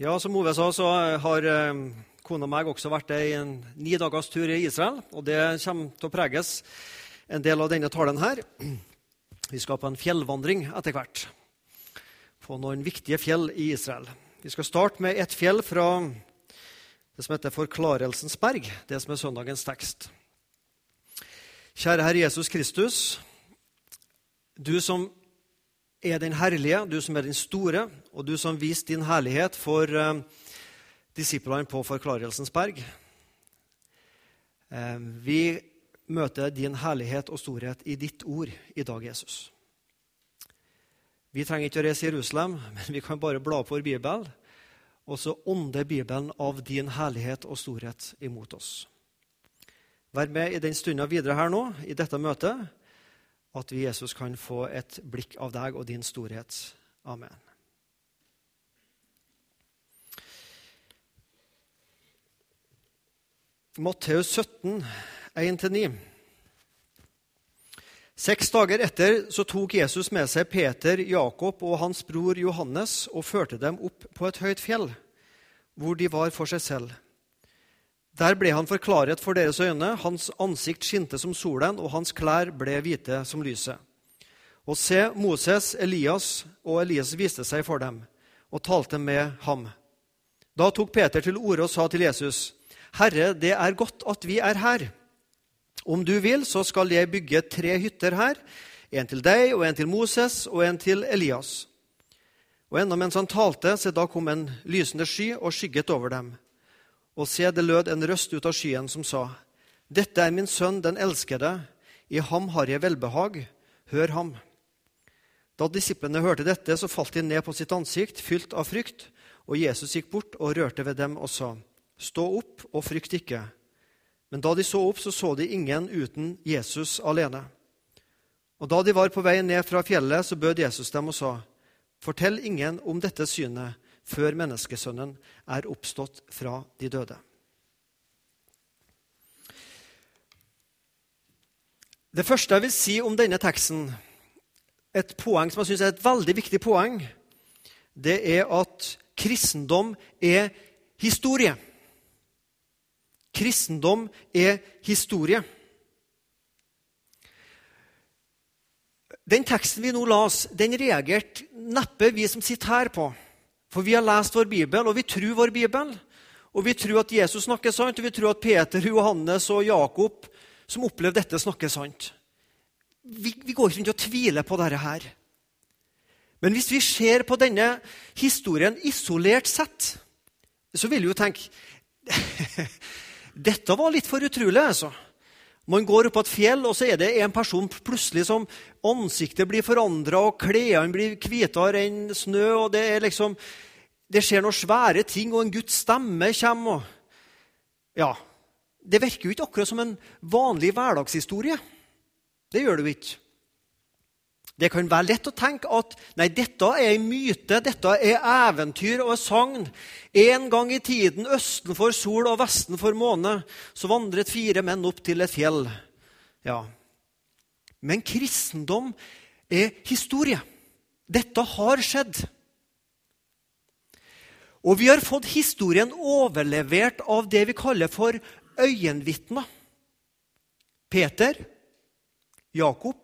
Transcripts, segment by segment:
Ja, Som Ove sa, så har eh, kona og meg også vært en ni dagers tur i Israel. Og det kommer til å preges en del av denne talen her. Vi skal på en fjellvandring etter hvert. På noen viktige fjell i Israel. Vi skal starte med et fjell fra det som heter Forklarelsens berg, det som er søndagens tekst. Kjære Herre Jesus Kristus. Du som er den herlige, du som er den store, og du som viste din herlighet for eh, disiplene på Forklarelsens berg. Eh, vi møter din herlighet og storhet i ditt ord i dag, Jesus. Vi trenger ikke å reise Jerusalem, men vi kan bare bla på vår bibel, og så ånder Bibelen av din herlighet og storhet imot oss. Vær med i den stunda videre her nå, i dette møtet at vi, Jesus, kan få et blikk av deg og din storhet. Amen. Matteus 17, 1-9. Seks dager etter så tok Jesus med seg Peter, Jakob og hans bror Johannes og førte dem opp på et høyt fjell, hvor de var for seg selv. Der ble han forklaret for deres øyne, hans ansikt skinte som solen, og hans klær ble hvite som lyset. Og se, Moses, Elias og Elias viste seg for dem og talte med ham. Da tok Peter til orde og sa til Jesus, Herre, det er godt at vi er her. Om du vil, så skal jeg bygge tre hytter her, en til deg og en til Moses og en til Elias. Og enda mens han talte, se da kom en lysende sky og skygget over dem. Og se, det lød en røst ut av skyen som sa, Dette er min sønn, den elskede. I ham har jeg velbehag. Hør ham. Da disiplene hørte dette, så falt de ned på sitt ansikt, fylt av frykt. Og Jesus gikk bort og rørte ved dem og sa, Stå opp og frykt ikke. Men da de så opp, så så de ingen uten Jesus alene. Og da de var på vei ned fra fjellet, så bød Jesus dem og sa, Fortell ingen om dette synet før menneskesønnen er oppstått fra de døde. Det første jeg vil si om denne teksten, et poeng som jeg syns er et veldig viktig poeng, det er at kristendom er historie. Kristendom er historie. Den teksten vi nå las, den reagerte neppe vi som sitter her, på. For vi har lest vår bibel, og vi tror vår bibel. Og vi tror at Jesus snakker sant, og vi tror at Peter, Johannes og Jakob, som opplevde dette, snakker sant. Vi, vi går ikke rundt og tviler på dette her. Men hvis vi ser på denne historien isolert sett, så vil vi jo tenke Dette var litt for utrolig, altså. Man går opp på et fjell, og så er det en person plutselig som ansiktet blir forandra, og klærne blir hvitere enn snø, og det er liksom Det skjer noen svære ting, og en Guds stemme kommer. Og, ja, Det virker jo ikke akkurat som en vanlig hverdagshistorie. Det gjør det jo ikke. Det kan være lett å tenke at nei, dette er en myte, dette er eventyr og sagn. En gang i tiden, østen for sol og vesten for måne, så vandret fire menn opp til et fjell. Ja. Men kristendom er historie. Dette har skjedd. Og vi har fått historien overlevert av det vi kaller for øyenvitner. Peter, Jakob,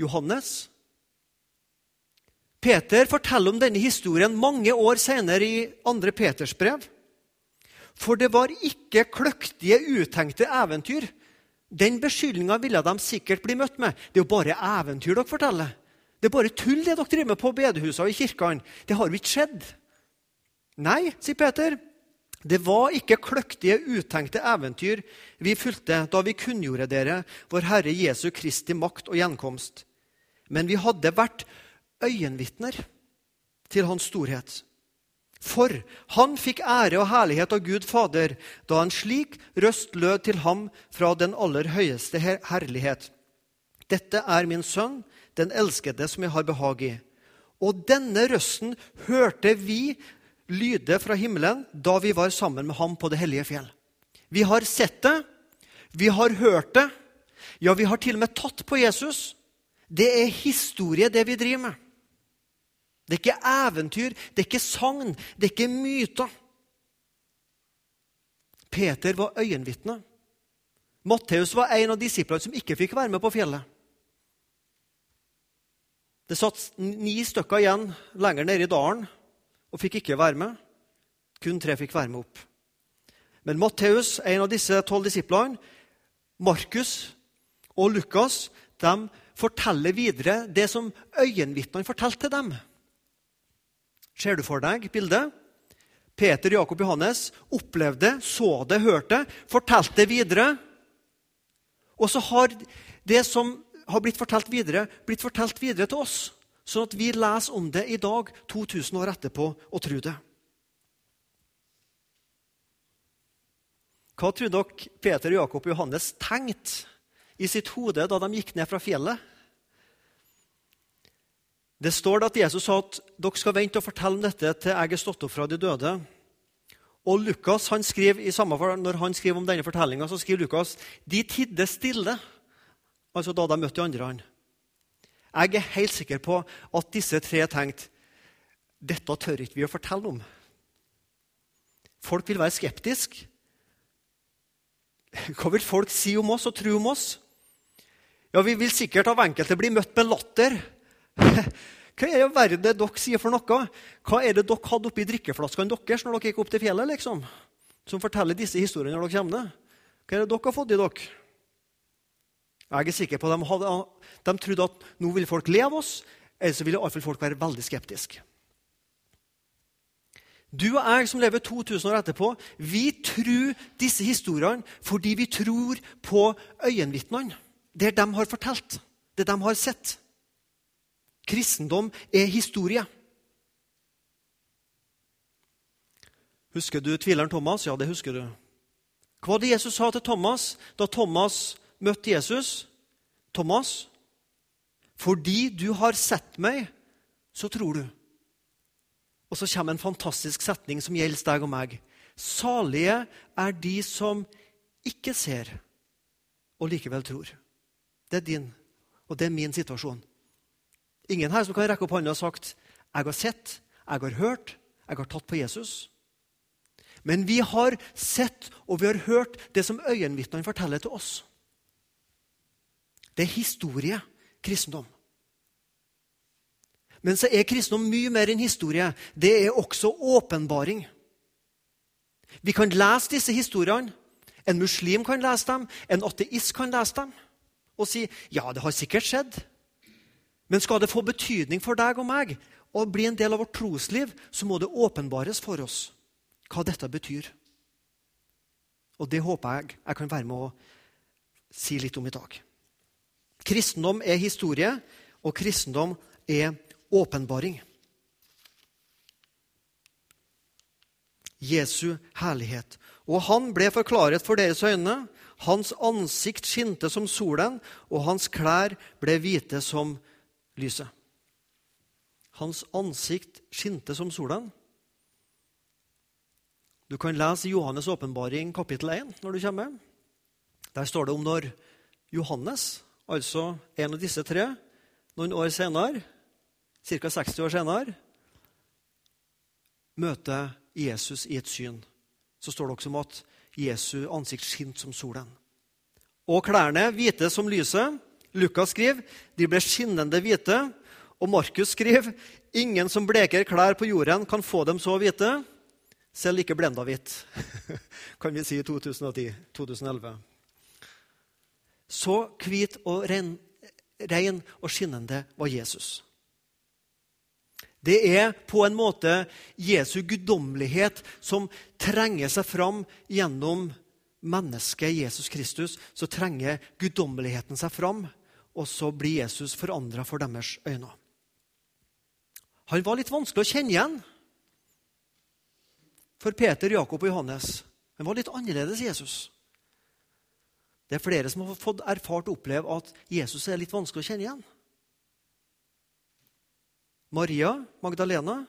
Johannes Peter forteller om denne historien mange år senere i 2. Peters brev. For det var ikke kløktige, utenkte eventyr. Den beskyldninga ville de sikkert bli møtt med. Det er jo bare eventyr dere forteller. Det er bare tull, det dere driver med på bedehusene og i kirkene. Det har jo ikke skjedd. Nei, sier Peter. Det var ikke kløktige, utenkte eventyr vi fulgte da vi kunngjorde dere vår Herre Jesu Kristi makt og gjenkomst. Men vi hadde vært øyenvitner til hans storhet. For han fikk ære og herlighet av Gud Fader da en slik røst lød til ham fra den aller høyeste herlighet. Dette er min sønn, den elskede som jeg har behag i. Og denne røsten hørte vi lyde fra himmelen da vi var sammen med ham på det hellige fjell. Vi har sett det, vi har hørt det, ja, vi har til og med tatt på Jesus. Det er historie, det vi driver med. Det er ikke eventyr, det er ikke sagn, det er ikke myter. Peter var øyenvitne. Matteus var en av disiplene som ikke fikk være med på fjellet. Det satt ni stykker igjen lenger nede i dalen og fikk ikke være med. Kun tre fikk være med opp. Men Matteus, en av disse tolv disiplene, Markus og Lukas, de forteller videre det som øyenvitnene fortalte til dem. Ser du for deg bildet? Peter, Jakob, Johannes opplevde, så det, hørte, fortalte det videre. Og så har det som har blitt fortalt videre, blitt fortalt videre til oss. Sånn at vi leser om det i dag, 2000 år etterpå, og tror det. Hva tror dere Peter, Jakob og Johannes tenkte i sitt hode da de gikk ned fra fjellet? Det står at Jesus sa at dere skal vente og fortelle om dette til jeg er stått opp fra de døde. Og Lukas, han skriver i samme, fall, Når han skriver om denne fortellinga, skriver Lukas de tidde stille, altså da de møtte de andre. Jeg er helt sikker på at disse tre tenkte dette tør ikke vi å fortelle om. Folk vil være skeptiske. Hva vil folk si om oss og tro om oss? Ja, Vi vil sikkert av enkelte bli møtt med latter. Hva er det verden dere sier for noe? Hva er det dere hadde oppi drikkeflaskene deres når dere gikk opp til fjellet? liksom? Som forteller disse historiene når dere kommer ned? Hva er det dere har fått i dere? Jeg er sikker på at de, hadde, de trodde at nå vil folk le av oss, eller så ville iallfall folk være veldig skeptiske. Du og jeg som lever 2000 år etterpå, vi tror disse historiene fordi vi tror på øyenvitnene. Det de har fortalt, det de har sett. Kristendom er historie. Husker du tvileren Thomas? Ja, det husker du. Hva var det Jesus sa til Thomas da Thomas møtte Jesus? Thomas, fordi du har sett meg, så tror du. Og så kommer en fantastisk setning som gjelder deg og meg. Salige er de som ikke ser og likevel tror. Det er din, og det er min situasjon. Ingen her som kan rekke opp hånda og sagt jeg har sett, jeg har hørt, jeg har tatt på Jesus. Men vi har sett og vi har hørt det som øyenvitnene forteller til oss. Det er historie, kristendom. Men så er kristendom mye mer enn historie. Det er også åpenbaring. Vi kan lese disse historiene. En muslim kan lese dem, en ateist kan lese dem og si ja, det har sikkert skjedd. Men skal det få betydning for deg og meg og bli en del av vårt trosliv, så må det åpenbares for oss hva dette betyr. Og det håper jeg jeg kan være med å si litt om i dag. Kristendom er historie, og kristendom er åpenbaring. Jesu herlighet. Og han ble forklaret for deres øyne. Hans ansikt skinte som solen, og hans klær ble hvite som lyset. Hans ansikt skinte som solen. Du kan lese Johannes' åpenbaring kapittel 1 når du kommer. Der står det om når Johannes, altså en av disse tre, noen år senere, ca. 60 år senere, møter Jesus i et syn. Så står det også om at Jesu ansikt skinte som solen. Og klærne hvite som lyset. Lukas skriver de ble skinnende hvite. Og Markus skriver ingen som bleker klær på jorden, kan få dem så hvite. Selv ikke blenda hvitt, kan vi si i 2010-2011. Så hvit og ren, ren og skinnende var Jesus. Det er på en måte Jesu guddommelighet som trenger seg fram gjennom mennesket Jesus Kristus. Så trenger guddommeligheten seg fram, og så blir Jesus forandra for deres øyne. Han var litt vanskelig å kjenne igjen for Peter, Jakob og Johannes. Han var litt annerledes Jesus. Det er flere som har fått erfart og oppleve at Jesus er litt vanskelig å kjenne igjen. Maria Magdalena.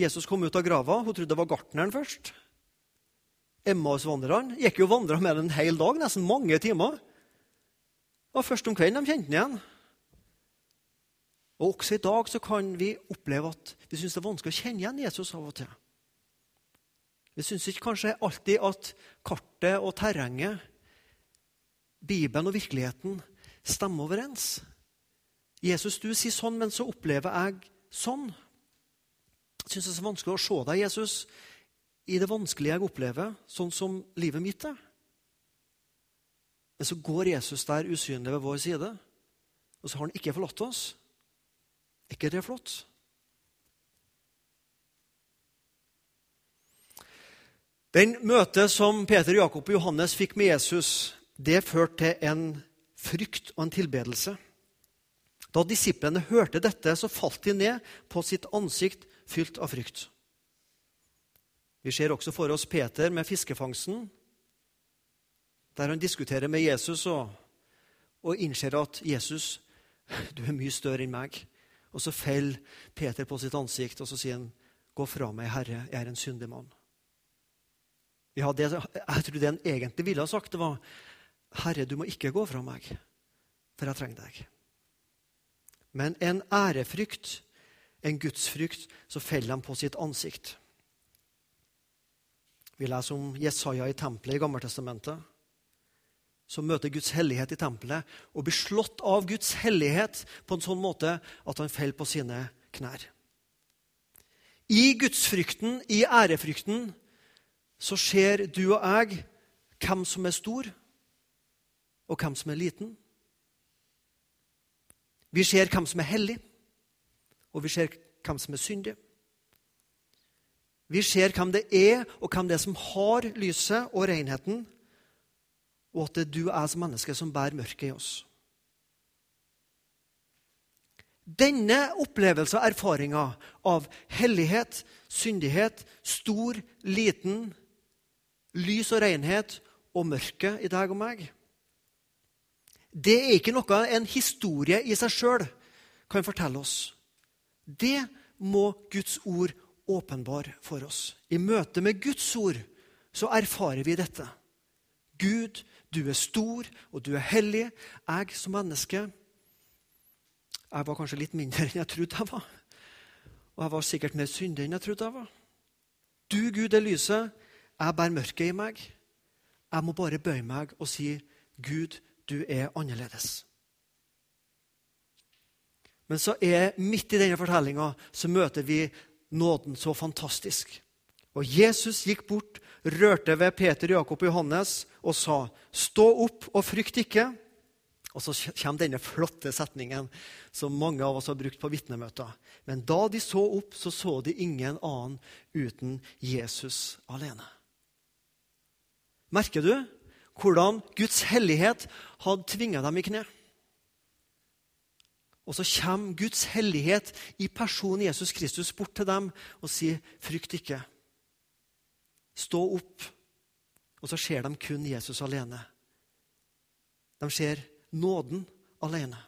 Jesus kom ut av grava. Hun trodde det var gartneren først. Emmausvandrerne gikk jo og vandra med en hel dag, nesten mange timer. Og Først om kvelden de kjente han igjen. Og Også i dag så kan vi oppleve at vi syns det er vanskelig å kjenne igjen Jesus av og til. Vi syns ikke kanskje alltid at kartet og terrenget, Bibelen og virkeligheten, stemmer overens. Jesus, du sier sånn, men så opplever jeg sånn. Jeg syns det er så vanskelig å se deg, Jesus, i det vanskelige jeg opplever, sånn som livet mitt er. Men så går Jesus der usynlig ved vår side, og så har han ikke forlatt oss. Er ikke det flott? Den møtet som Peter, Jakob og Johannes fikk med Jesus, det førte til en frykt og en tilbedelse. Da disiplene hørte dette, så falt de ned på sitt ansikt fylt av frykt. Vi ser også for oss Peter med fiskefangsten, der han diskuterer med Jesus og, og innser at 'Jesus, du er mye større enn meg'. Og så faller Peter på sitt ansikt og så sier han, 'Gå fra meg, Herre, jeg er en syndig mann'. Ja, det, jeg tror det han egentlig ville ha sagt, det var 'Herre, du må ikke gå fra meg, for jeg trenger deg'. Men en ærefrykt, en gudsfrykt, så faller de på sitt ansikt. Vi leser om Jesaja i tempelet i Gammeltestamentet. Som møter Guds hellighet i tempelet og blir slått av Guds hellighet på en sånn måte at han faller på sine knær. I gudsfrykten, i ærefrykten, så ser du og jeg hvem som er stor, og hvem som er liten. Vi ser hvem som er hellig, og vi ser hvem som er syndig. Vi ser hvem det er, og hvem det er som har lyset og renheten, og at det er du og jeg som menneske som bærer mørket i oss. Denne opplevelse og erfaringa av hellighet, syndighet, stor, liten, lys og renhet og mørke i deg og meg det er ikke noe en historie i seg sjøl kan fortelle oss. Det må Guds ord åpenbare for oss. I møte med Guds ord så erfarer vi dette. Gud, du er stor, og du er hellig. Jeg som menneske Jeg var kanskje litt mindre enn jeg trodde jeg var. Og jeg var sikkert mer syndig enn jeg trodde jeg var. Du, Gud, er lyset. Jeg bærer mørket i meg. Jeg må bare bøye meg og si, Gud, du er annerledes. Men så er midt i denne fortellinga så møter vi nåden så fantastisk. Og Jesus gikk bort, rørte ved Peter, Jakob og Johannes og sa, 'Stå opp og frykt ikke.' Og så kommer denne flotte setningen som mange av oss har brukt på vitnemøter. Men da de så opp, så så de ingen annen uten Jesus alene. Merker du hvordan Guds hellighet hadde tvinga dem i kne. Og så kommer Guds hellighet i personen Jesus Kristus bort til dem og sier, 'Frykt ikke. Stå opp.' Og så ser de kun Jesus alene. De ser nåden alene.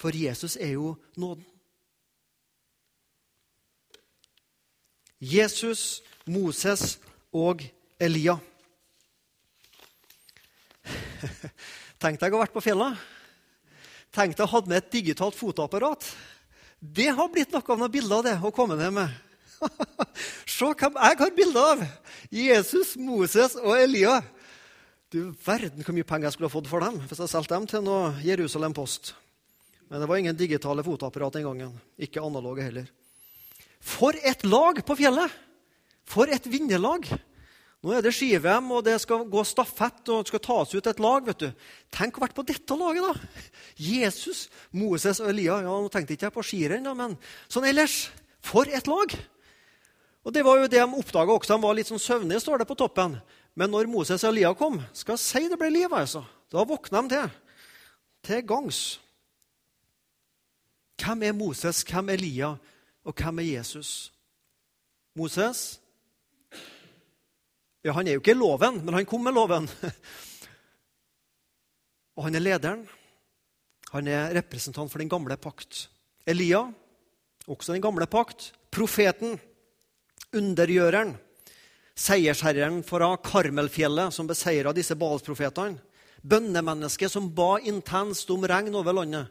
For Jesus er jo nåden. Jesus, Moses og Elia. Tenk deg å ha vært på fjellet. Tenk deg å ha med et digitalt fotoapparat. Det har blitt noe av noen bilder det, å komme ned med. Se hvem jeg har bilde av! Jesus, Moses og Elia. Du verden hvor mye penger jeg skulle ha fått for dem hvis jeg solgte dem til noe Jerusalem Post. Men det var ingen digitale fotoapparat den gangen. Ikke analoge heller. For et lag på fjellet! For et vinnerlag! Nå er det ski-VM, og det skal gå stafett, og det skal tas ut et lag. vet du. Tenk å vært på dette laget, da! Jesus, Moses og Elia. Ja, Nå tenkte ikke jeg på skirenn, men sånn ellers. For et lag! Og Det var jo det de oppdaga også. De var litt sånn søvnige, står det på toppen. Men når Moses og Elia kom, skal jeg si det ble liv, altså. Da våkna de til. Til gangs. Hvem er Moses, hvem er Elia, og hvem er Jesus? Moses ja, Han er jo ikke loven, men han kom med loven. Og han er lederen. Han er representant for den gamle pakt. Elia, også den gamle pakt. Profeten, undergjøreren, seiersherren fra Karmelfjellet, som beseira disse Baals-profetene. Bønnemennesket som ba intenst om regn over landet.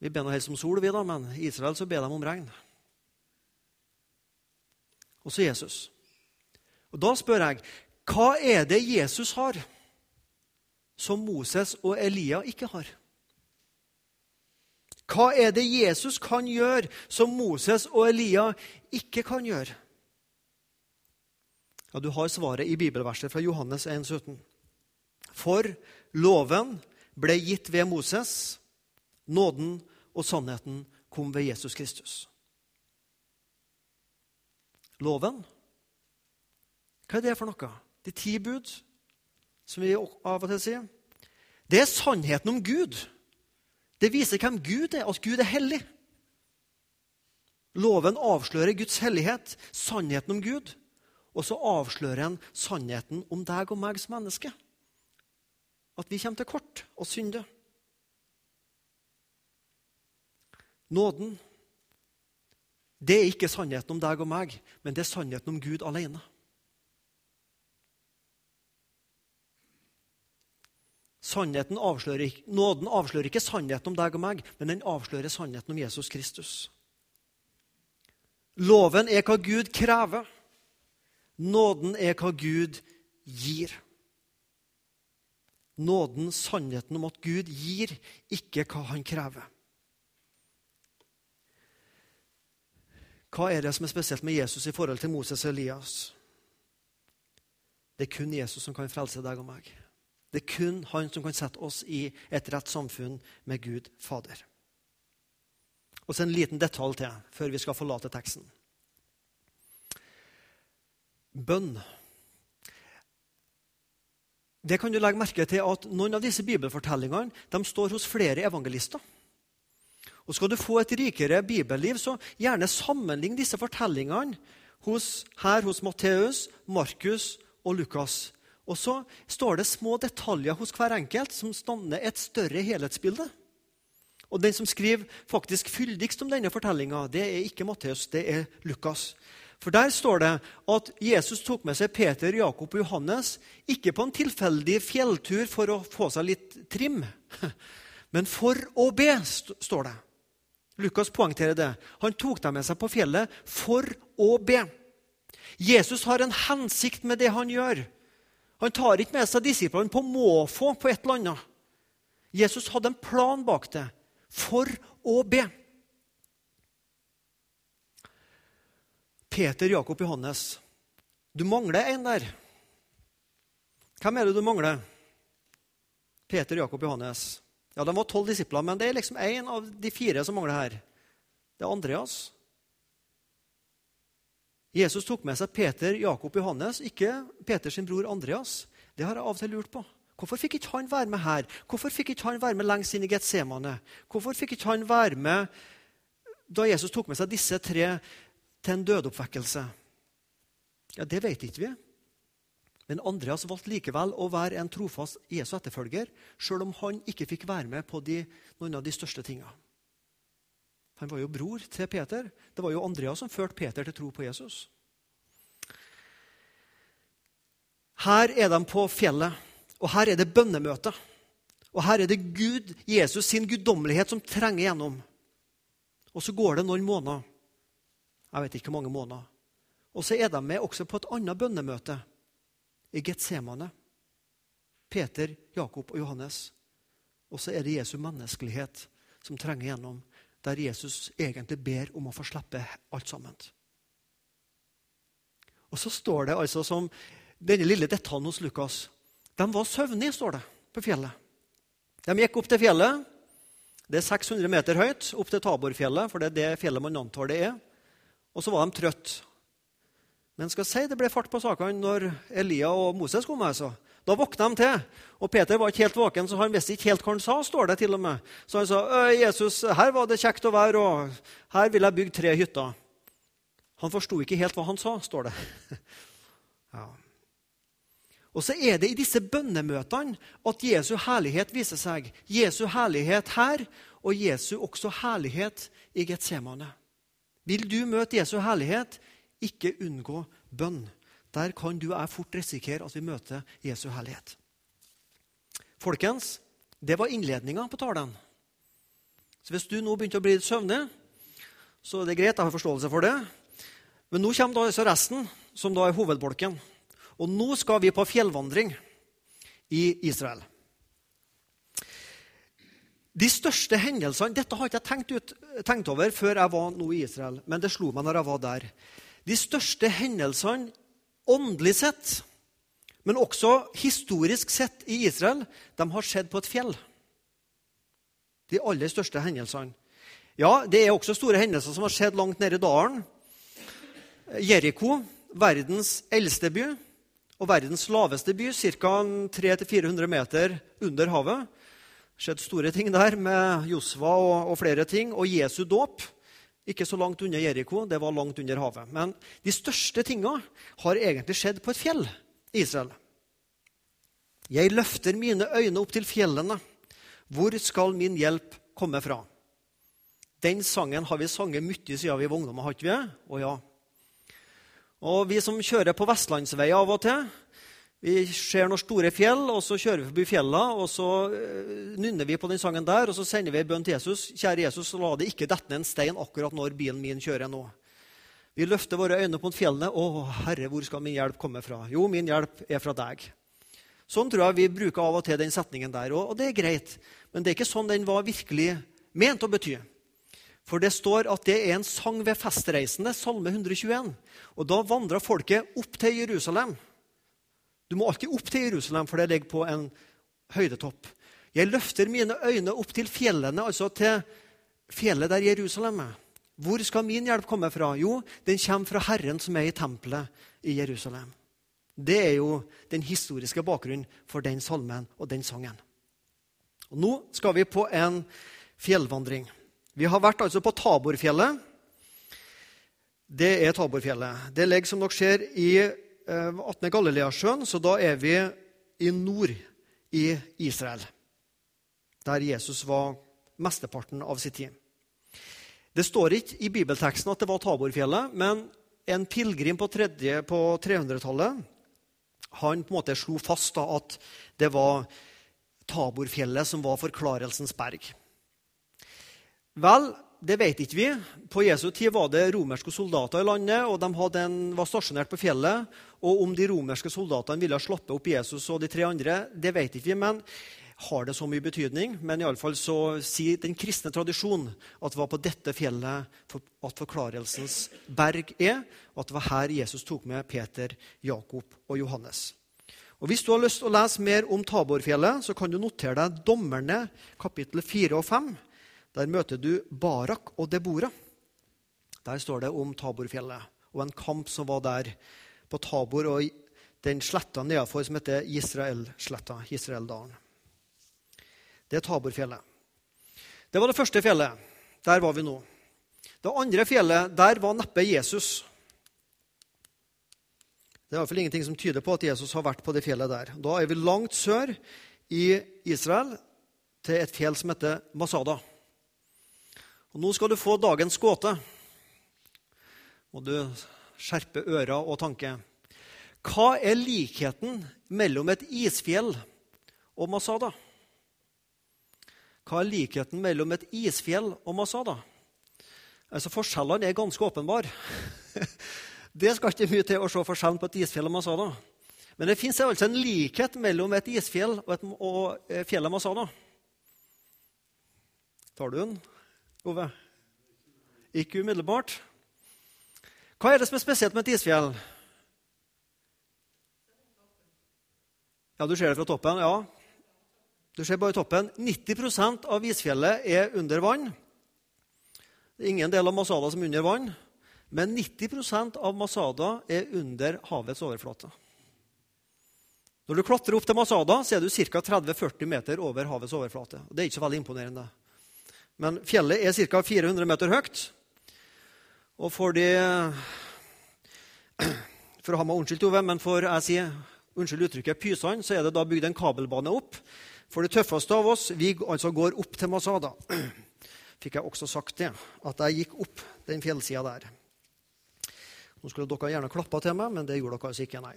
Vi ber nå helst om sol, vi da, men i Israel så ber de om regn. Og så Jesus. Og Da spør jeg hva er det Jesus har som Moses og Elia ikke har? Hva er det Jesus kan gjøre som Moses og Elia ikke kan gjøre? Ja, Du har svaret i bibelverset fra Johannes 1, 17. For loven ble gitt ved Moses, nåden og sannheten kom ved Jesus Kristus. Loven, hva er det for noe? De ti bud, som vi av og til sier. Det er sannheten om Gud. Det viser hvem Gud er, at Gud er hellig. Loven avslører Guds hellighet, sannheten om Gud. Og så avslører han sannheten om deg og meg som menneske. At vi kommer til kort og synder. Nåden det er ikke sannheten om deg og meg, men det er sannheten om Gud alene. Sannheten avslører, nåden avslører ikke sannheten om deg og meg, men den avslører sannheten om Jesus Kristus. Loven er hva Gud krever. Nåden er hva Gud gir. Nåden, sannheten om at Gud gir, ikke hva han krever. Hva er det som er spesielt med Jesus i forhold til Moses og Elias? Det er kun Jesus som kan frelse deg og meg. Det er kun han som kan sette oss i et rett samfunn med Gud Fader. Og så en liten detalj til før vi skal forlate teksten. Bønn. Det kan du legge merke til at Noen av disse bibelfortellingene de står hos flere evangelister. Og Skal du få et rikere bibelliv, så gjerne sammenlign disse fortellingene hos, her hos Matteus, Markus og Lukas. Og så står det små detaljer hos hver enkelt som stanner et større helhetsbilde. Og Den som skriver faktisk fyldigst om denne fortellinga, det er ikke Matteus, det er Lukas. For Der står det at Jesus tok med seg Peter, Jakob og Johannes ikke på en tilfeldig fjelltur for å få seg litt trim, men for å be, står det. Lukas poengterer det. Han tok dem med seg på fjellet for å be. Jesus har en hensikt med det han gjør. Han tar ikke med seg disiplene på måfå på et eller annet. Jesus hadde en plan bak det for å be. Peter, Jakob, Johannes. Du mangler en der. Hvem er det du mangler? Peter, Jakob, Johannes. Ja, De var tolv disipler, men det er liksom én av de fire som mangler her. Det er Andreas. Jesus tok med seg Peter, Jakob, Johannes, ikke Peters bror Andreas. Det har jeg av og til lurt på. Hvorfor fikk ikke han være med her? Hvorfor fikk ikke han være med lengst inn i Getsemane? Hvorfor fikk ikke han være med da Jesus tok med seg disse tre til en dødoppvekkelse? Ja, Det vet ikke vi. Men Andreas valgte likevel å være en trofast Jesu etterfølger, sjøl om han ikke fikk være med på de, noen av de største tingene. Han var jo bror til Peter. Det var jo Andreas som førte Peter til tro på Jesus. Her er de på fjellet, og her er det bønnemøte. Og her er det Gud, Jesus sin guddommelighet som trenger gjennom. Og så går det noen måneder. Jeg vet ikke hvor mange måneder. Og så er de med også på et annet bønnemøte i Getsemane. Peter, Jakob og Johannes. Og så er det Jesu menneskelighet som trenger gjennom, der Jesus egentlig ber om å få slippe alt sammen. Og så står det altså som denne lille detaljen hos Lukas. De var søvnige, står det, på fjellet. De gikk opp til fjellet. Det er 600 meter høyt, opp til Taborfjellet, for det er det fjellet man antar det er. Og så var de trøtte. Men skal si det ble fart på sakene når Elia og Moses kom. altså. Da våkna de til. Og Peter var ikke helt våken, så han visste ikke helt hva han sa. står det til og med. Så han sa Jesus, her var det kjekt å være, og her vil jeg bygge tre hytter. Han forsto ikke helt hva han sa, står det. Ja. Og så er det i disse bønnemøtene at Jesu herlighet viser seg. Jesu herlighet her, og Jesu også herlighet i Getsemane. Vil du møte Jesu herlighet, ikke unngå bønn. Der kan du og jeg fort risikere at vi møter Jesu herlighet. Folkens, det var innledninga på talen. Så hvis du nå begynte å bli litt søvnig, så er det greit. Jeg har forståelse for det. Men nå kommer da altså resten, som da er hovedbolken. Og nå skal vi på fjellvandring i Israel. De største hendelsene Dette har ikke jeg tenkt, ut, tenkt over før jeg var nå i Israel, men det slo meg når jeg var der. De største hendelsene åndelig sett, men også historisk sett i Israel, de har skjedd på et fjell. De aller største hendelsene. Ja, det er også store hendelser som har skjedd langt nede i dalen. Jeriko, verdens eldste by og verdens laveste by, ca. 300-400 meter under havet skjedd store ting der med Josva og, og flere ting. Og Jesu dåp. Ikke så langt under Jeriko, det var langt under havet. Men de største tinga har egentlig skjedd på et fjell i Israel. Jeg løfter mine øyne opp til fjellene. Hvor skal min hjelp komme fra? Den sangen har vi sunget mye siden vi var ungdommer, har ikke? Å ja. Og vi som kjører på vestlandsveier av og til, vi ser noen store fjell, og så kjører vi forbi fjellene, og så uh, nynner vi på den sangen der, og så sender vi bønn til Jesus. Kjære Jesus, la det ikke dette ned en stein akkurat når bilen min kjører nå. Vi løfter våre øyne mot fjellene. Å, Herre, hvor skal min hjelp komme fra? Jo, min hjelp er fra deg. Sånn tror jeg vi bruker av og til den setningen der, og, og det er greit. Men det er ikke sånn den var virkelig ment å bety. For det står at det er en sang ved festreisende, Salme 121. Og da vandra folket opp til Jerusalem. Du må alltid opp til Jerusalem, for det ligger på en høydetopp. Jeg løfter mine øyne opp til fjellene, altså til fjellet der Jerusalem er. Hvor skal min hjelp komme fra? Jo, den kommer fra Herren som er i tempelet i Jerusalem. Det er jo den historiske bakgrunnen for den salmen og den sangen. Og nå skal vi på en fjellvandring. Vi har vært altså på Taborfjellet. Det er Taborfjellet. Det ligger, som dere ser, i 18. Eh, Galileasjøen, så da er vi i nord i Israel, der Jesus var mesteparten av sin tid. Det står ikke i bibelteksten at det var Taborfjellet, men en pilegrim på, på 300-tallet han på en måte slo fast da, at det var Taborfjellet som var forklarelsens berg. Vel, det vet ikke vi. På Jesu tid var det romerske soldater i landet, og de en, var stasjonert på fjellet. Og om de romerske soldatene ville slappe opp Jesus og de tre andre, det vet ikke vi. Men har det så mye betydning? Men iallfall så sier den kristne tradisjonen at det var på dette fjellet at forklarelsens berg er, at det var her Jesus tok med Peter, Jakob og Johannes. Og Hvis du har lyst til å lese mer om Taborfjellet, så kan du notere deg Dommerne kapittel 4 og 5. Der møter du Barak og Debora. Der står det om Taborfjellet og en kamp som var der på Tabor og den sletta nedenfor som heter Israelsletta, Israeldalen. Det er Taborfjellet. Det var det første fjellet. Der var vi nå. Det andre fjellet, der var neppe Jesus. Det er iallfall ingenting som tyder på at Jesus har vært på det fjellet der. Da er vi langt sør i Israel, til et fjell som heter Masada. Og Nå skal du få dagens gåte. Må du skjerpe øra og tanke. Hva er likheten mellom et isfjell og Masada? Hva er likheten mellom et isfjell og Masada? Altså, Forskjellene er ganske åpenbare. Det skal ikke mye til å se forskjellen på et isfjell og Masada. Men det fins altså en likhet mellom et isfjell og, et, og eh, fjellet Masada. Tar du den? Ove? Ikke umiddelbart. Hva er det som er spesielt med et isfjell? Ja, Du ser det fra toppen? Ja. Du ser bare toppen. 90% av isfjellet er under vann. Det er ingen del av Masada som er under vann, men 90% av Masada er under havets overflate. Når du klatrer opp til Masada, så er du ca. 30-40 meter over havets overflate. Det er ikke så veldig imponerende. Men fjellet er ca. 400 meter høyt. Og for de For å ha meg unnskyldt, Ove, men for jeg sier unnskyld uttrykket, pysene, så er det da bygd en kabelbane opp. For de tøffeste av oss vi altså går opp til Masada. Fikk jeg også sagt det, at jeg gikk opp den fjellsida der. Nå skulle dere gjerne klappa til meg, men det gjorde dere altså ikke. nei.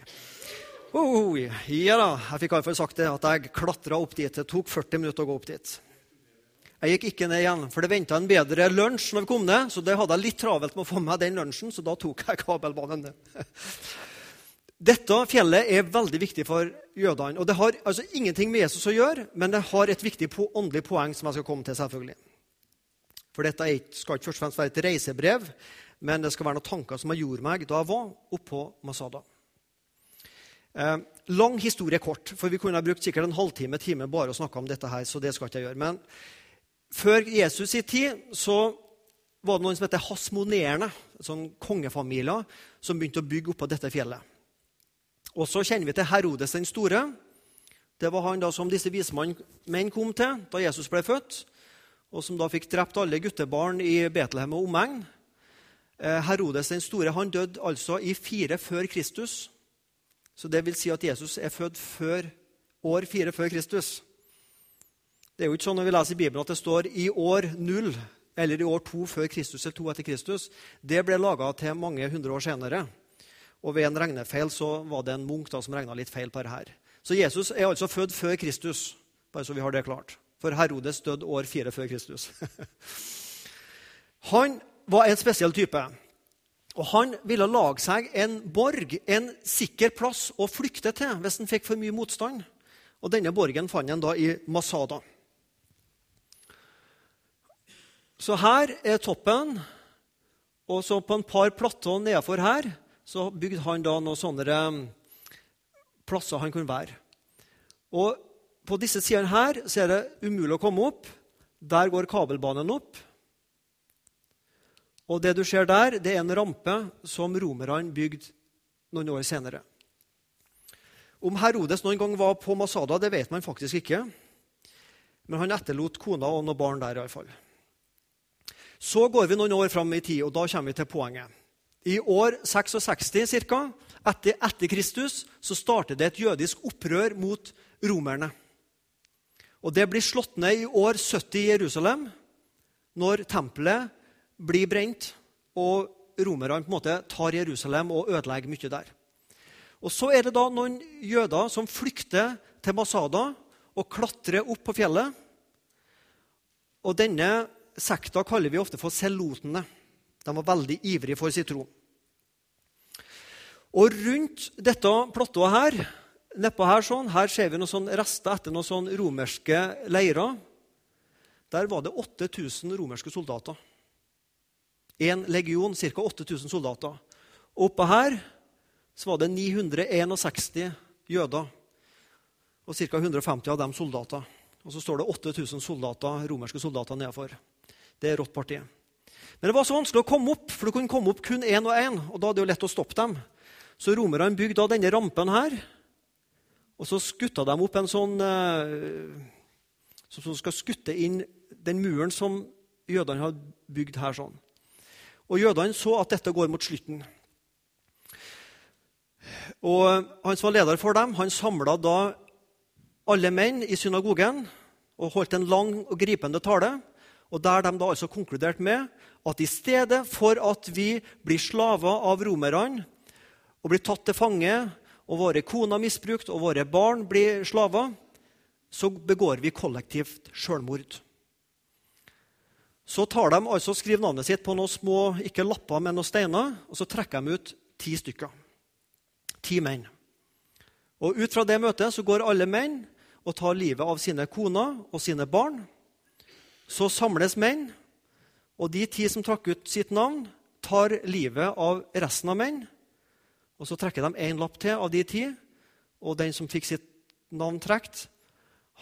Oh, ja da, Jeg fikk iallfall sagt det, at jeg klatra opp dit. Det tok 40 minutter å gå opp dit. Jeg gikk ikke ned igjen, for det venta en bedre lunsj når vi kom ned. Så det hadde jeg litt travelt med å få med den lunsjen, så da tok jeg kabelbanen ned. Dette fjellet er veldig viktig for jødene. og Det har altså ingenting med Jesus å gjøre, men det har et viktig åndelig poeng som jeg skal komme til. selvfølgelig. For dette skal ikke først og fremst være et reisebrev, men det skal være noen tanker som jeg gjorde meg da jeg var oppå Masada. Eh, lang historie kort, for vi kunne ha brukt sikkert en halvtime time bare å snakke om dette her, så det skal ikke jeg gjøre. Men før Jesus i tid så var det noen som het hasmonerende, sånn kongefamilier, som begynte å bygge oppå dette fjellet. Og så kjenner vi til Herodes den store. Det var han da som disse vismenn kom til da Jesus ble født, og som da fikk drept alle guttebarn i Betlehem og omegn. Eh, Herodes den store han døde altså i fire før Kristus. Så det vil si at Jesus er født før år fire før Kristus. Det er jo ikke sånn når vi leser i Bibelen at det står i år null eller i år to før Kristus eller to etter Kristus. Det ble laga til mange hundre år senere. Og ved en regnefeil så var det en munk da som regna litt feil på det her. Så Jesus er altså født før Kristus, bare så vi har det klart. For Herodes døde år fire før Kristus. Han var en spesiell type. Og Han ville lage seg en borg, en sikker plass å flykte til hvis han fikk for mye motstand. Og Denne borgen fant han da i Masada. Så her er toppen, og så på en par platåer nedenfor her så bygde han da noen sånne um, plasser han kunne være. Og På disse sidene her så er det umulig å komme opp. Der går kabelbanen opp. Og det du ser der, det er en rampe som romerne bygde noen år senere. Om Herodes noen gang var på Masada, det vet man faktisk ikke. Men han etterlot kona og noen barn der. I alle fall. Så går vi noen år fram i tid, og da kommer vi til poenget. I år 66 cirka, etter, etter Kristus så starter det et jødisk opprør mot romerne. Og Det blir slått ned i år 70 i Jerusalem, når tempelet blir brent, og romerne på en måte tar Jerusalem og ødelegger mye der. Og Så er det da noen jøder som flykter til Masada og klatrer opp på fjellet. Og Denne sekta kaller vi ofte for selotene. De var veldig ivrige for sin tro. Og rundt dette platået her, nedpå her sånn, her ser vi noen sånn rester etter noen sånn romerske leirer. Der var det 8000 romerske soldater. En legion, ca. 8000 soldater. Og oppå her så var det 961 jøder. Og ca. 150 av dem soldater. Og så står det 8000 soldater, romerske soldater nedenfor. Det parti. Men det var så vanskelig å komme opp, for det kunne komme opp kun én og én. Og da er det lett å stoppe dem. Så romerne bygde da denne rampen her. Og så skutta de opp en sånn eh, Som skal skutte inn den muren som jødene har bygd her. sånn. Og jødene så at dette går mot slutten. Og Han som var leder for dem, han samla da alle menn i synagogen og holdt en lang og gripende tale. Og Der de da altså konkluderte med at i stedet for at vi blir slaver av romerne og blir tatt til fange, og våre koner misbrukt og våre barn blir slaver, så begår vi kollektivt sjølmord. Så tar de altså skriver navnet sitt på noen små ikke lapper, men noen steiner, og så trekker de ut ti stykker. Ti menn. Og Ut fra det møtet så går alle menn og tar livet av sine koner og sine barn. Så samles menn, og de ti som trakk ut sitt navn, tar livet av resten av menn. Og Så trekker de én lapp til av de ti, og den som fikk sitt navn trukket,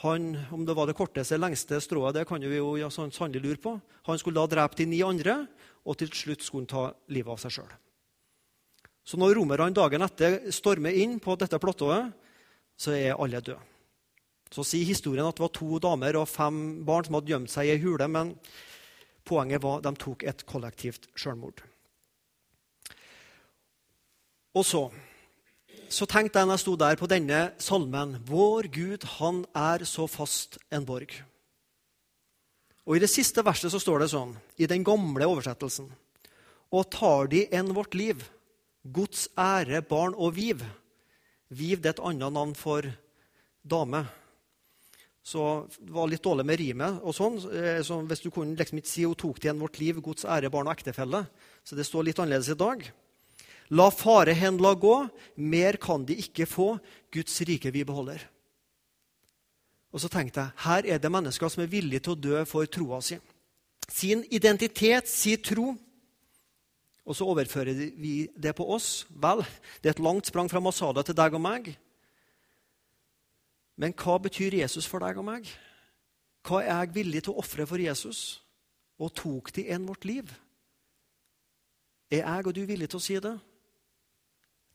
han, om det var det korteste eller lengste strået, det kan vi jo ja, sannelig lure på. Han skulle da drepe de ni andre, og til slutt skulle han ta livet av seg sjøl. Så når romerne dagen etter stormer inn på dette platået, så er alle døde. Så sier historien at det var to damer og fem barn som hadde gjemt seg i ei hule, men poenget var at de tok et kollektivt sjølmord. Og så så tenkte jeg når jeg sto der på denne salmen Vår Gud, han er så fast en borg. Og I det siste verset så står det sånn, i den gamle oversettelsen Og tar de enn vårt liv, Guds ære, barn og viv Viv det er et annet navn for dame. Så det var litt dårlig med rimet. og sånn. Eh, så Hvis du kunne liksom ikke si 'Hun tok igjen vårt liv, Guds ære, barn og ektefelle'. Så det står litt annerledes i dag. La fare hen la gå, mer kan de ikke få, Guds rike vi beholder. Og så tenkte jeg her er det mennesker som er villige til å dø for troa si. Sin identitet, sin tro. Og så overfører vi det på oss. Vel, det er et langt sprang fra Masada til deg og meg. Men hva betyr Jesus for deg og meg? Hva er jeg villig til å ofre for Jesus? Og tok de en vårt liv? Er jeg og du villig til å si det?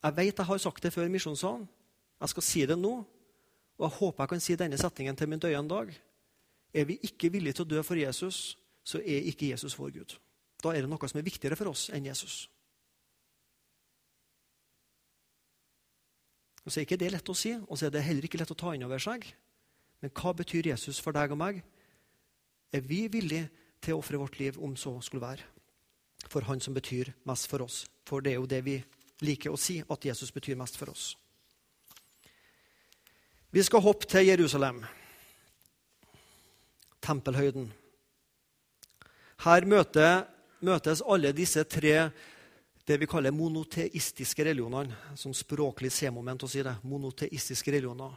Jeg vet jeg har sagt det før i Misjonssalen. Jeg skal si det nå. Og jeg håper jeg kan si denne setningen til min døende dag. Er vi ikke villige til å dø for Jesus, så er ikke Jesus vår Gud. Da er det noe som er viktigere for oss enn Jesus. Og så er ikke det lett å si, og så er det heller ikke lett å ta inn over seg. Men hva betyr Jesus for deg og meg? Er vi villige til å ofre vårt liv om så skulle være? For Han som betyr mest for oss. For det er jo det vi liker å si, at Jesus betyr mest for oss. Vi skal hoppe til Jerusalem, tempelhøyden. Her møtes alle disse tre det vi kaller monoteistiske religionene, som språklig C-moment å si det. Monoteistiske religioner.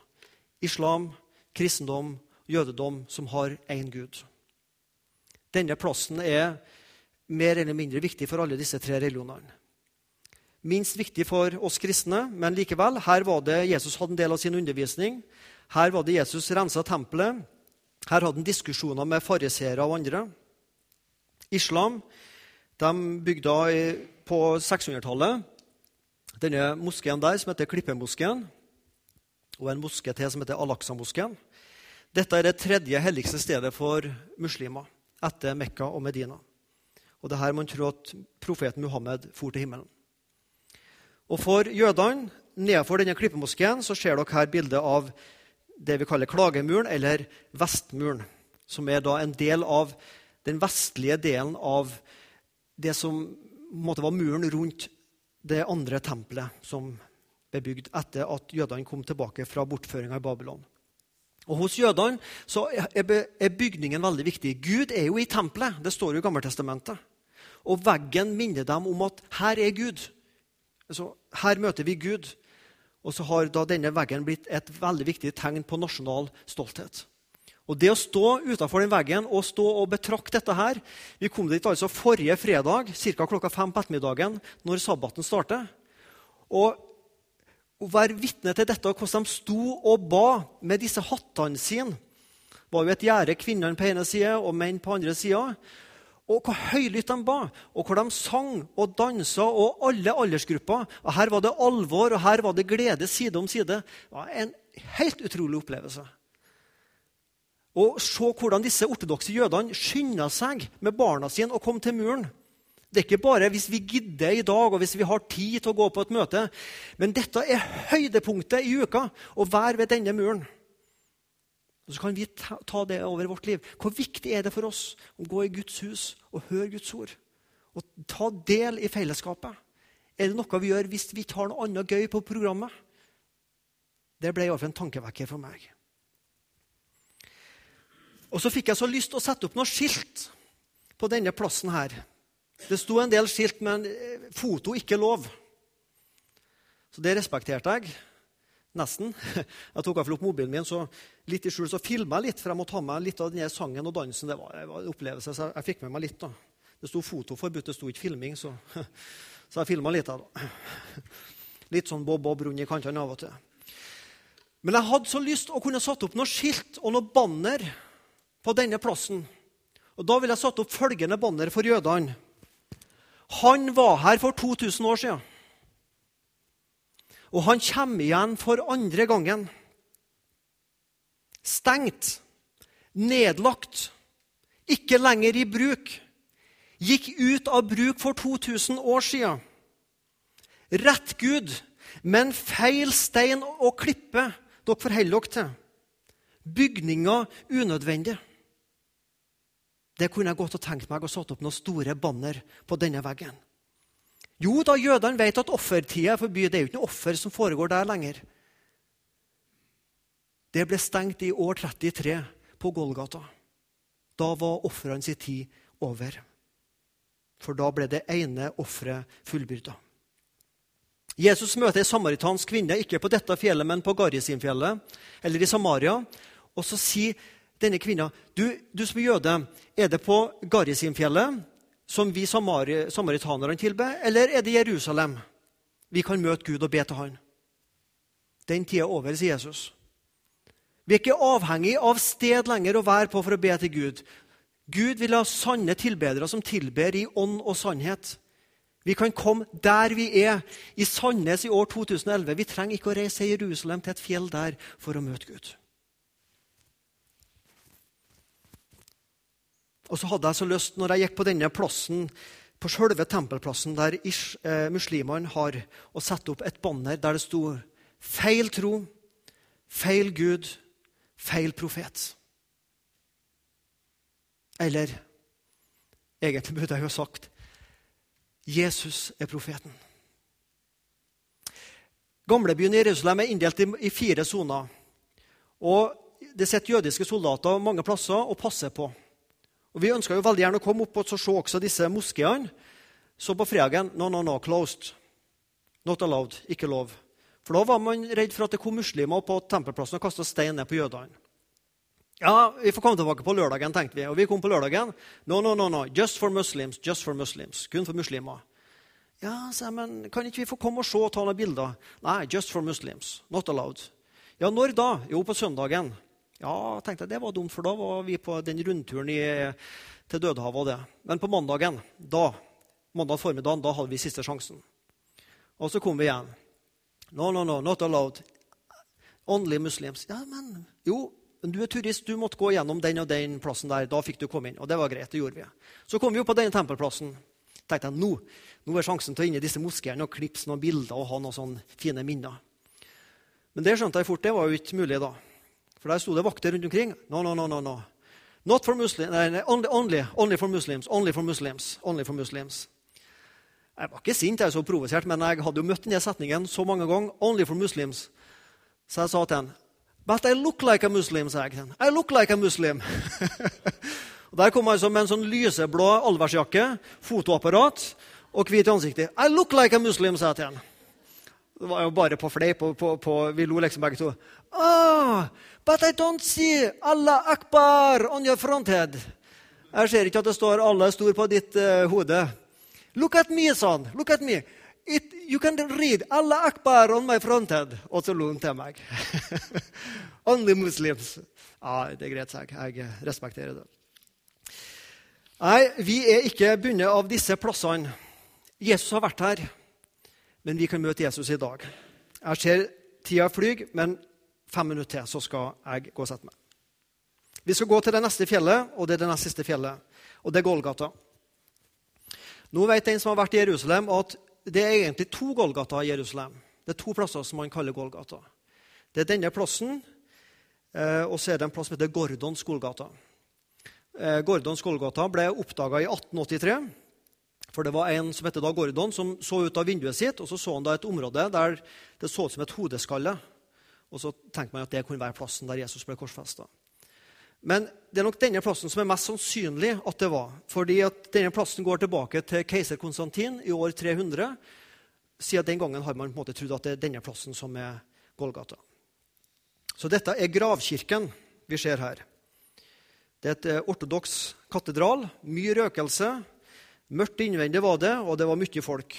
Islam, kristendom, jødedom, som har én gud. Denne plassen er mer eller mindre viktig for alle disse tre religionene. Minst viktig for oss kristne, men likevel. Her var det Jesus hadde en del av sin undervisning. Her var det Jesus rensa tempelet. Her hadde han diskusjoner med fariseere og andre. Islam de bygde på 600-tallet denne moskeen der, som heter Klippemoskeen, og en moské til som heter Al-Aqsa-moskeen. Dette er det tredje helligste stedet for muslimer etter Mekka og Medina. Og det er her man tror at profeten Muhammed for til himmelen. Og For jødene nedenfor denne klippemoskeen så ser dere her bildet av det vi kaller klagemuren, eller Vestmuren, som er da en del av den vestlige delen av det som måte, var muren rundt det andre tempelet som ble bygd etter at jødene kom tilbake fra bortføringa i Babylon. Og Hos jødene så er bygningen veldig viktig. Gud er jo i tempelet. Det står jo i Gammeltestamentet. Og veggen minner dem om at her er Gud. Altså, her møter vi Gud. Og så har da denne veggen blitt et veldig viktig tegn på nasjonal stolthet. Og Det å stå utenfor den veggen og stå og betrakte dette her Vi kom dit altså forrige fredag ca. klokka fem på ettermiddagen når sabbaten starter. Og å være vitne til dette, hvordan de sto og ba med disse hattene sine var jo et gjerde kvinnene på ene sida og menn på andre sida. Og hvor høylytt de ba, og hvor de sang og dansa, og alle aldersgrupper. Og Her var det alvor, og her var det glede side om side. Det var en helt utrolig opplevelse. Og se hvordan disse ortodokse jødene skynda seg med barna sine og kom til muren. Det er ikke bare hvis vi gidder i dag og hvis vi har tid til å gå på et møte. Men dette er høydepunktet i uka, å være ved denne muren. Og Så kan vi ta det over vårt liv. Hvor viktig er det for oss å gå i Guds hus og høre Guds ord? Og ta del i fellesskapet? Er det noe vi gjør hvis vi tar noe annet gøy på programmet? Det ble iallfall en tankevekker for meg. Og så fikk jeg så lyst til å sette opp noe skilt på denne plassen her. Det sto en del skilt, men eh, foto ikke lov. Så det respekterte jeg. Nesten. Jeg tok opp mobilen min, så litt i skjul så filma jeg litt, for jeg måtte ha med litt av denne sangen og dansen. Det var, en opplevelse, så jeg fikk med meg litt. da. Det sto fotoforbud, det sto ikke filming, så, så jeg filma litt. da. Litt sånn bob-bob rundt i kantene av og til. Men jeg hadde så lyst å kunne satt opp noe skilt og noe banner på denne plassen. Og Da vil jeg satt opp følgende banner for jødene. Han var her for 2000 år siden. Og han kommer igjen for andre gangen. Stengt, nedlagt, ikke lenger i bruk. Gikk ut av bruk for 2000 år siden. Rett Gud, men feil stein og klippe dere forholder dere til. Bygninger unødvendige. Det kunne jeg godt ha tenkt meg å satt opp noen store banner på denne veggen. Jo da, jødene vet at offertida er forbi. Det er jo ikke noe offer som foregår der lenger. Det ble stengt i år 33 på Golgata. Da var ofrene sin tid over. For da ble det ene offeret fullbyrda. Jesus møter ei samaritansk kvinne, ikke på dette fjellet, men på Garisimfjellet, eller i Samaria. Og så sier denne kvinna du, du som er jøde, er det på Garisimfjellet som vi samari, samaritanerne tilber, eller er det Jerusalem vi kan møte Gud og be til Han? Den tida er over, sier Jesus. Vi er ikke avhengig av sted lenger å være på for å be til Gud. Gud vil ha sanne tilbedere som tilber i ånd og sannhet. Vi kan komme der vi er, i Sandnes i år 2011. Vi trenger ikke å reise til Jerusalem, til et fjell der, for å møte Gud. Og så hadde jeg så lyst, når jeg gikk på denne plassen, på selve tempelplassen, der eh, muslimene har, å sette opp et banner der det sto 'Feil tro, feil Gud, feil profet'. Eller egentlig burde jeg jo sagt Jesus er profeten. Gamlebyen i Jerusalem er inndelt i fire soner. Og Det sitter jødiske soldater mange plasser og passer på. Og Vi ønska jo veldig gjerne å komme opp og se også disse moskeene. Så på fredagen no, no, no, closed. Not allowed. Ikke lov. For da var man redd for at det kom muslimer på tempelplassen og kasta stein ned på jødene. Ja, Vi får komme tilbake på lørdagen, tenkte vi. Og vi kom på lørdagen. No, no, no, no. Just for Muslims. Just for Muslims. Kun for muslimer. Ja, sa jeg, men kan ikke vi få komme og se og ta noen bilder? Nei, just for Muslims. Not allowed. Ja, når da? Jo, på søndagen. Ja, tenkte jeg, det var dumt, for da var vi på den rundturen i, til Dødehavet det. Men på mandagen, da, mandag formiddagen, da hadde vi siste sjansen. Og så kom vi igjen. No, no, no, not allowed. Only Muslims. Ja, men jo, du er turist, du måtte gå gjennom den og den plassen der. Da fikk du komme inn. Og det var greit. det gjorde vi. Så kom vi opp på denne tempelplassen. tenkte jeg, nå, nå er sjansen til å inn i disse moskeene og klipse noen bilder og ha noen sånne fine minner. Men det skjønte jeg fort, det var jo ikke mulig da. For der sto det vakter rundt omkring. No, no, no, no, no. Not for Muslims, nei, only, only, only for Muslims. Only for Muslims. Only for Muslims. Jeg var ikke sint, jeg er så provosert, men jeg hadde jo møtt denne setningen så mange ganger. Only for Muslims. Så jeg sa til henne But I look like a Muslim, sa jeg. I look like a Muslim. og Der kom jeg med en sånn lyseblå allværsjakke, fotoapparat og hvit i ansiktet. I look like a Muslim, sa jeg til han. Det var jo bare på fleip. Vi lo liksom begge to. Oh, but I don't see Allah akbar on your fronthead. Jeg ser ikke at det står 'Allah stor' på ditt uh, hode. Look at me, son. Look at me. It, you can read Allah Akbar on my fronthead. Og så lo han til meg. Only Muslims. Ja, det er greit, sa jeg. Jeg respekterer det. Nei, vi er ikke bundet av disse plassene. Jesus har vært her, men vi kan møte Jesus i dag. Jeg ser tida flyr, men fem minutter til, så skal jeg gå og sette meg. Vi skal gå til det neste fjellet, og det er det nest siste fjellet. Og det er Golgata. Nå vet en som har vært i Jerusalem, at det er egentlig to Golgata i Jerusalem. Det er to plasser som man kaller Golgata. Det er denne plassen, eh, og så er det en plass som heter Gordons Golgata. Eh, Gordons Golgata ble oppdaga i 1883. For det var en som het da Gordon, som så ut av vinduet sitt, og så så han da et område der det så ut som et hodeskalle. Og så tenkte man at det kunne være plassen der Jesus ble korsfesta. Men det er nok denne plassen som er mest sannsynlig at det var. Fordi at denne plassen går tilbake til keiser Konstantin i år 300. Siden den gangen har man på en måte trodd at det er denne plassen som er Golgata. Så dette er gravkirken vi ser her. Det er et eh, ortodoks katedral. Mye røkelse. Mørkt innvendig var det, og det var mye folk.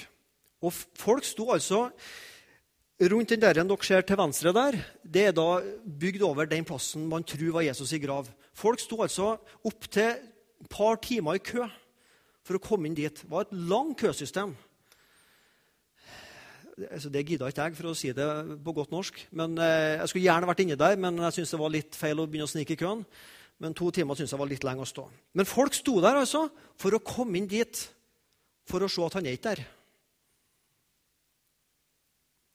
Og folk sto altså Rundt den der dere ser til venstre der, det er da bygd over den plassen man tror var Jesus i grav. Folk sto altså opptil et par timer i kø for å komme inn dit. Det var et langt køsystem. Altså, det gidda ikke jeg, for å si det på godt norsk. Men eh, Jeg skulle gjerne vært inni der, men jeg syntes det var litt feil å begynne å snike i køen. Men to timer syntes jeg var litt lenge å stå. Men folk sto der altså for å komme inn dit, for å se at han er ikke der.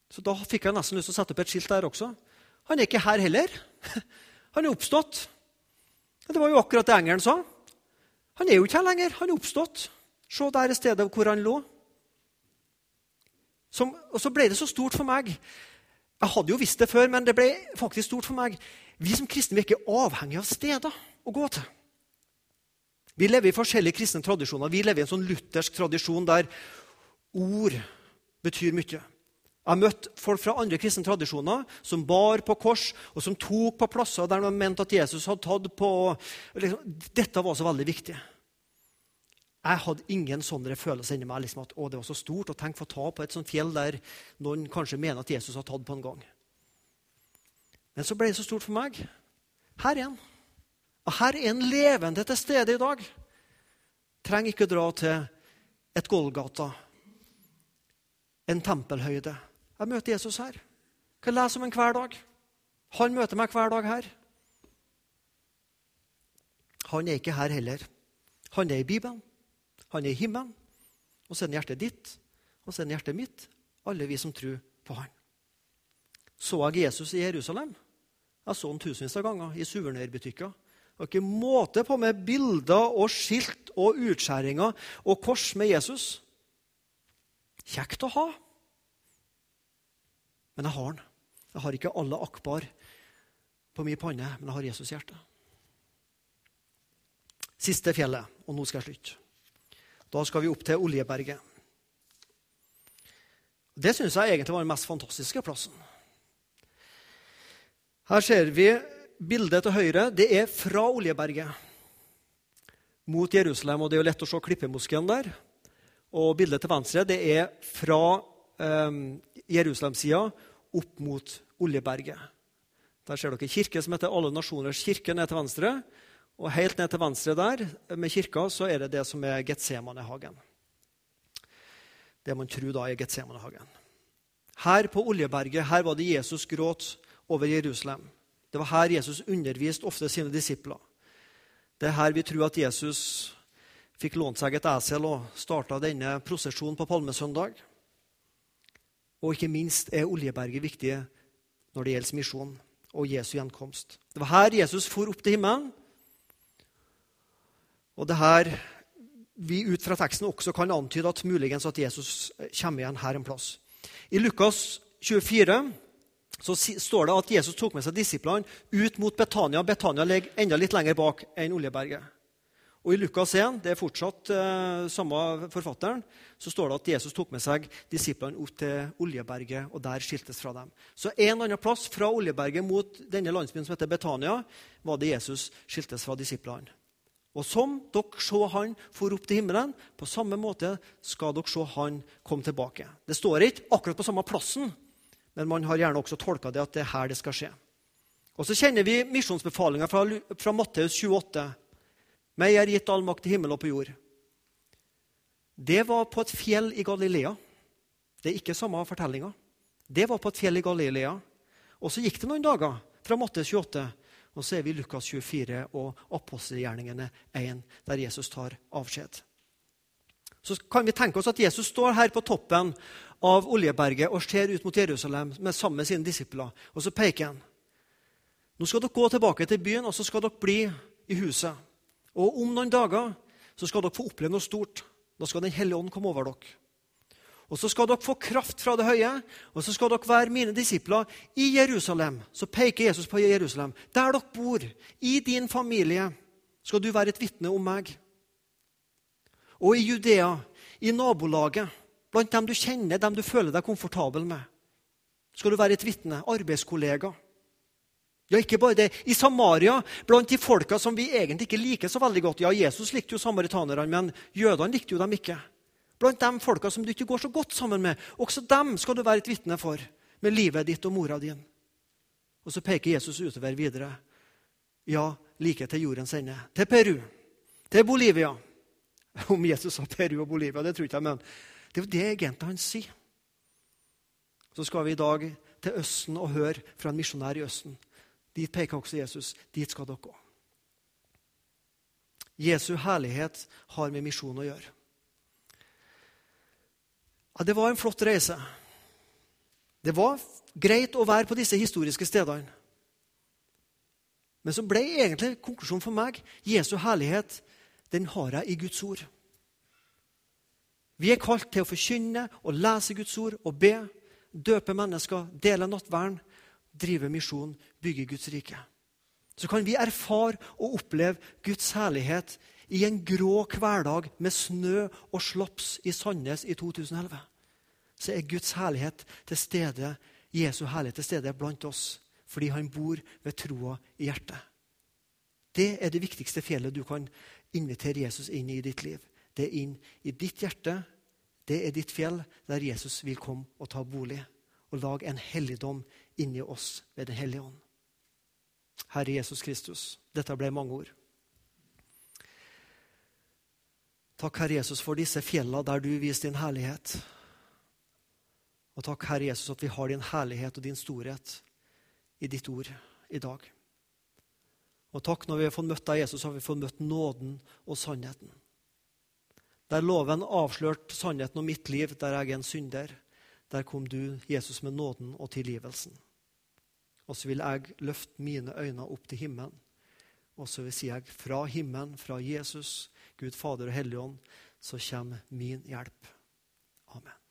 Så da fikk jeg nesten lyst til å sette opp et skilt der også. Han er ikke her heller. Han er oppstått. Det var jo akkurat det engelen sa. Han er jo ikke her lenger. Han er oppstått. Se der er stedet hvor han lå. Som, og så ble det så stort for meg. Jeg hadde jo visst det før, men det ble faktisk stort for meg. Vi som kristne vi er ikke avhengige av steder å gå til. Vi lever i forskjellige kristne tradisjoner. Vi lever i en sånn luthersk tradisjon der ord betyr mye. Jeg har møtt folk fra andre kristne tradisjoner som bar på kors, og som tok på plasser der de mente at Jesus hadde tatt på liksom, Dette var så veldig viktig. Jeg hadde ingen sånne følelser inni meg liksom at å, det var så stort å tenke å ta på et sånt fjell der noen kanskje mener at Jesus har tatt på en gang. Men så ble det så stort for meg. Her er han. Og her er en levende til stede i dag. Trenger ikke dra til et Golgata, en tempelhøyde. Jeg møter Jesus her. Kan lese om ham hver dag. Han møter meg hver dag her. Han er ikke her heller. Han er i Bibelen. Han er i himmelen. Og så er hjertet ditt, og så er hjertet mitt. Alle vi som tror på han. Så jeg Jesus i Jerusalem? Jeg så den tusenvis av ganger i suvenirbutikker. Det var ikke måte på med bilder og skilt og utskjæringer og kors med Jesus. Kjekt å ha. Men jeg har den. Jeg har ikke alle akbar på min panne, men jeg har Jesus' hjerte. Siste fjellet, og nå skal jeg slutte. Da skal vi opp til Oljeberget. Det syns jeg egentlig var den mest fantastiske plassen. Her ser vi bildet til høyre. Det er fra Oljeberget mot Jerusalem. og Det er jo lett å se klippemoskeen der. Og bildet til venstre det er fra eh, Jerusalem-sida opp mot Oljeberget. Der ser dere kirke som heter Alle nasjoners kirke ned til venstre. Og helt ned til venstre der med kirka så er det det som er Getsemanehagen. Det man tror da er Getsemanehagen. Her på Oljeberget her var det Jesus gråt over Jerusalem. Det var her Jesus underviste ofte sine disipler. Det er her vi tror at Jesus fikk lånt seg et esel og starta denne prosesjonen på palmesøndag. Og ikke minst er Oljeberget viktig når det gjelder misjon og Jesu gjenkomst. Det var her Jesus for opp til himmelen. Og det her vi ut fra teksten også kan antyde at muligens at Jesus kommer igjen her en plass. I Lukas 24 så står det at Jesus tok med seg disiplene ut mot Betania. Betania ligger enda litt lenger bak enn Oljeberget. Og I Lukas 1, det er fortsatt eh, samme forfatteren, så står det at Jesus tok med seg disiplene opp til Oljeberget, og der skiltes fra dem. Så en eller annen plass fra Oljeberget mot denne landsbyen som heter Betania, var det Jesus skiltes fra disiplene. Og som dere så han for opp til himmelen, på samme måte skal dere se han komme tilbake. Det står ikke akkurat på samme plassen, men man har gjerne også tolka det at det er her det skal skje. Og så kjenner vi misjonsbefalinga fra, fra Matteus 28. Meg er gitt all makt i himmel og på jord. Det var på et fjell i Galilea. Det er ikke samme fortellinga. Det var på et fjell i Galilea. Og så gikk det noen dager fra Matteus 28, og så er vi i Lukas 24 og apostelgjerningene 1, der Jesus tar avskjed. Så kan vi tenke oss at Jesus står her på toppen av Oljeberget og ser ut mot Jerusalem med sammen med sine disipler. Og så peker han. Nå skal dere gå tilbake til byen, og så skal dere bli i huset. Og om noen dager så skal dere få oppleve noe stort. Da skal Den hellige ånd komme over dere. Og så skal dere få kraft fra det høye, og så skal dere være mine disipler i Jerusalem. Så peker Jesus på Jerusalem. Der dere bor, i din familie, skal du være et vitne om meg. Og i Judea, i nabolaget, blant dem du kjenner, dem du føler deg komfortabel med, skal du være et vitne. Arbeidskollega. Ja, ikke bare det. I Samaria, blant de folka som vi egentlig ikke liker så veldig godt Ja, Jesus likte jo samaritanerne, men jødene likte jo dem ikke. Blant de folka som du ikke går så godt sammen med. Også dem skal du være et vitne for med livet ditt og mora din. Og så peker Jesus utover videre. Ja, like til jordens ende. Til Peru. Til Bolivia. Om Jesus sa Peru og Bolivia, det tror ikke jeg, men det er jo det egentlig han sier. Så skal vi i dag til Østen og høre fra en misjonær i Østen. Dit peker også Jesus. Dit skal dere gå. Jesu herlighet har med misjon å gjøre. Ja, det var en flott reise. Det var greit å være på disse historiske stedene. Men så ble egentlig konklusjonen for meg Jesu herlighet den har jeg i Guds ord. Vi er kalt til å forkynne og lese Guds ord og be, døpe mennesker, dele nattverden drive misjon, bygge Guds rike. Så kan vi erfare og oppleve Guds herlighet i en grå hverdag med snø og slaps i Sandnes i 2011. Så er Guds herlighet til stede, Jesu herlighet til stede blant oss fordi han bor ved troa i hjertet. Det er det viktigste fjellet du kan invitere Jesus inn i ditt liv. Det er inn i ditt hjerte. Det er ditt fjell der Jesus vil komme og ta bolig og lage en helligdom inni oss ved Den hellige ånd. Herre Jesus Kristus, dette ble mange ord. Takk, Herre Jesus, for disse fjellene der du viste din herlighet. Og takk, Herre Jesus, at vi har din herlighet og din storhet i ditt ord i dag. Og takk når vi har fått møtt deg, Jesus, har vi fått møtt nåden og sannheten. Der loven avslørte sannheten om mitt liv, der jeg er en synder, der kom du, Jesus, med nåden og tilgivelsen. Og så vil jeg løfte mine øyne opp til himmelen. Og så vil si jeg fra himmelen, fra Jesus, Gud Fader og Helligånd, så kommer min hjelp. Amen.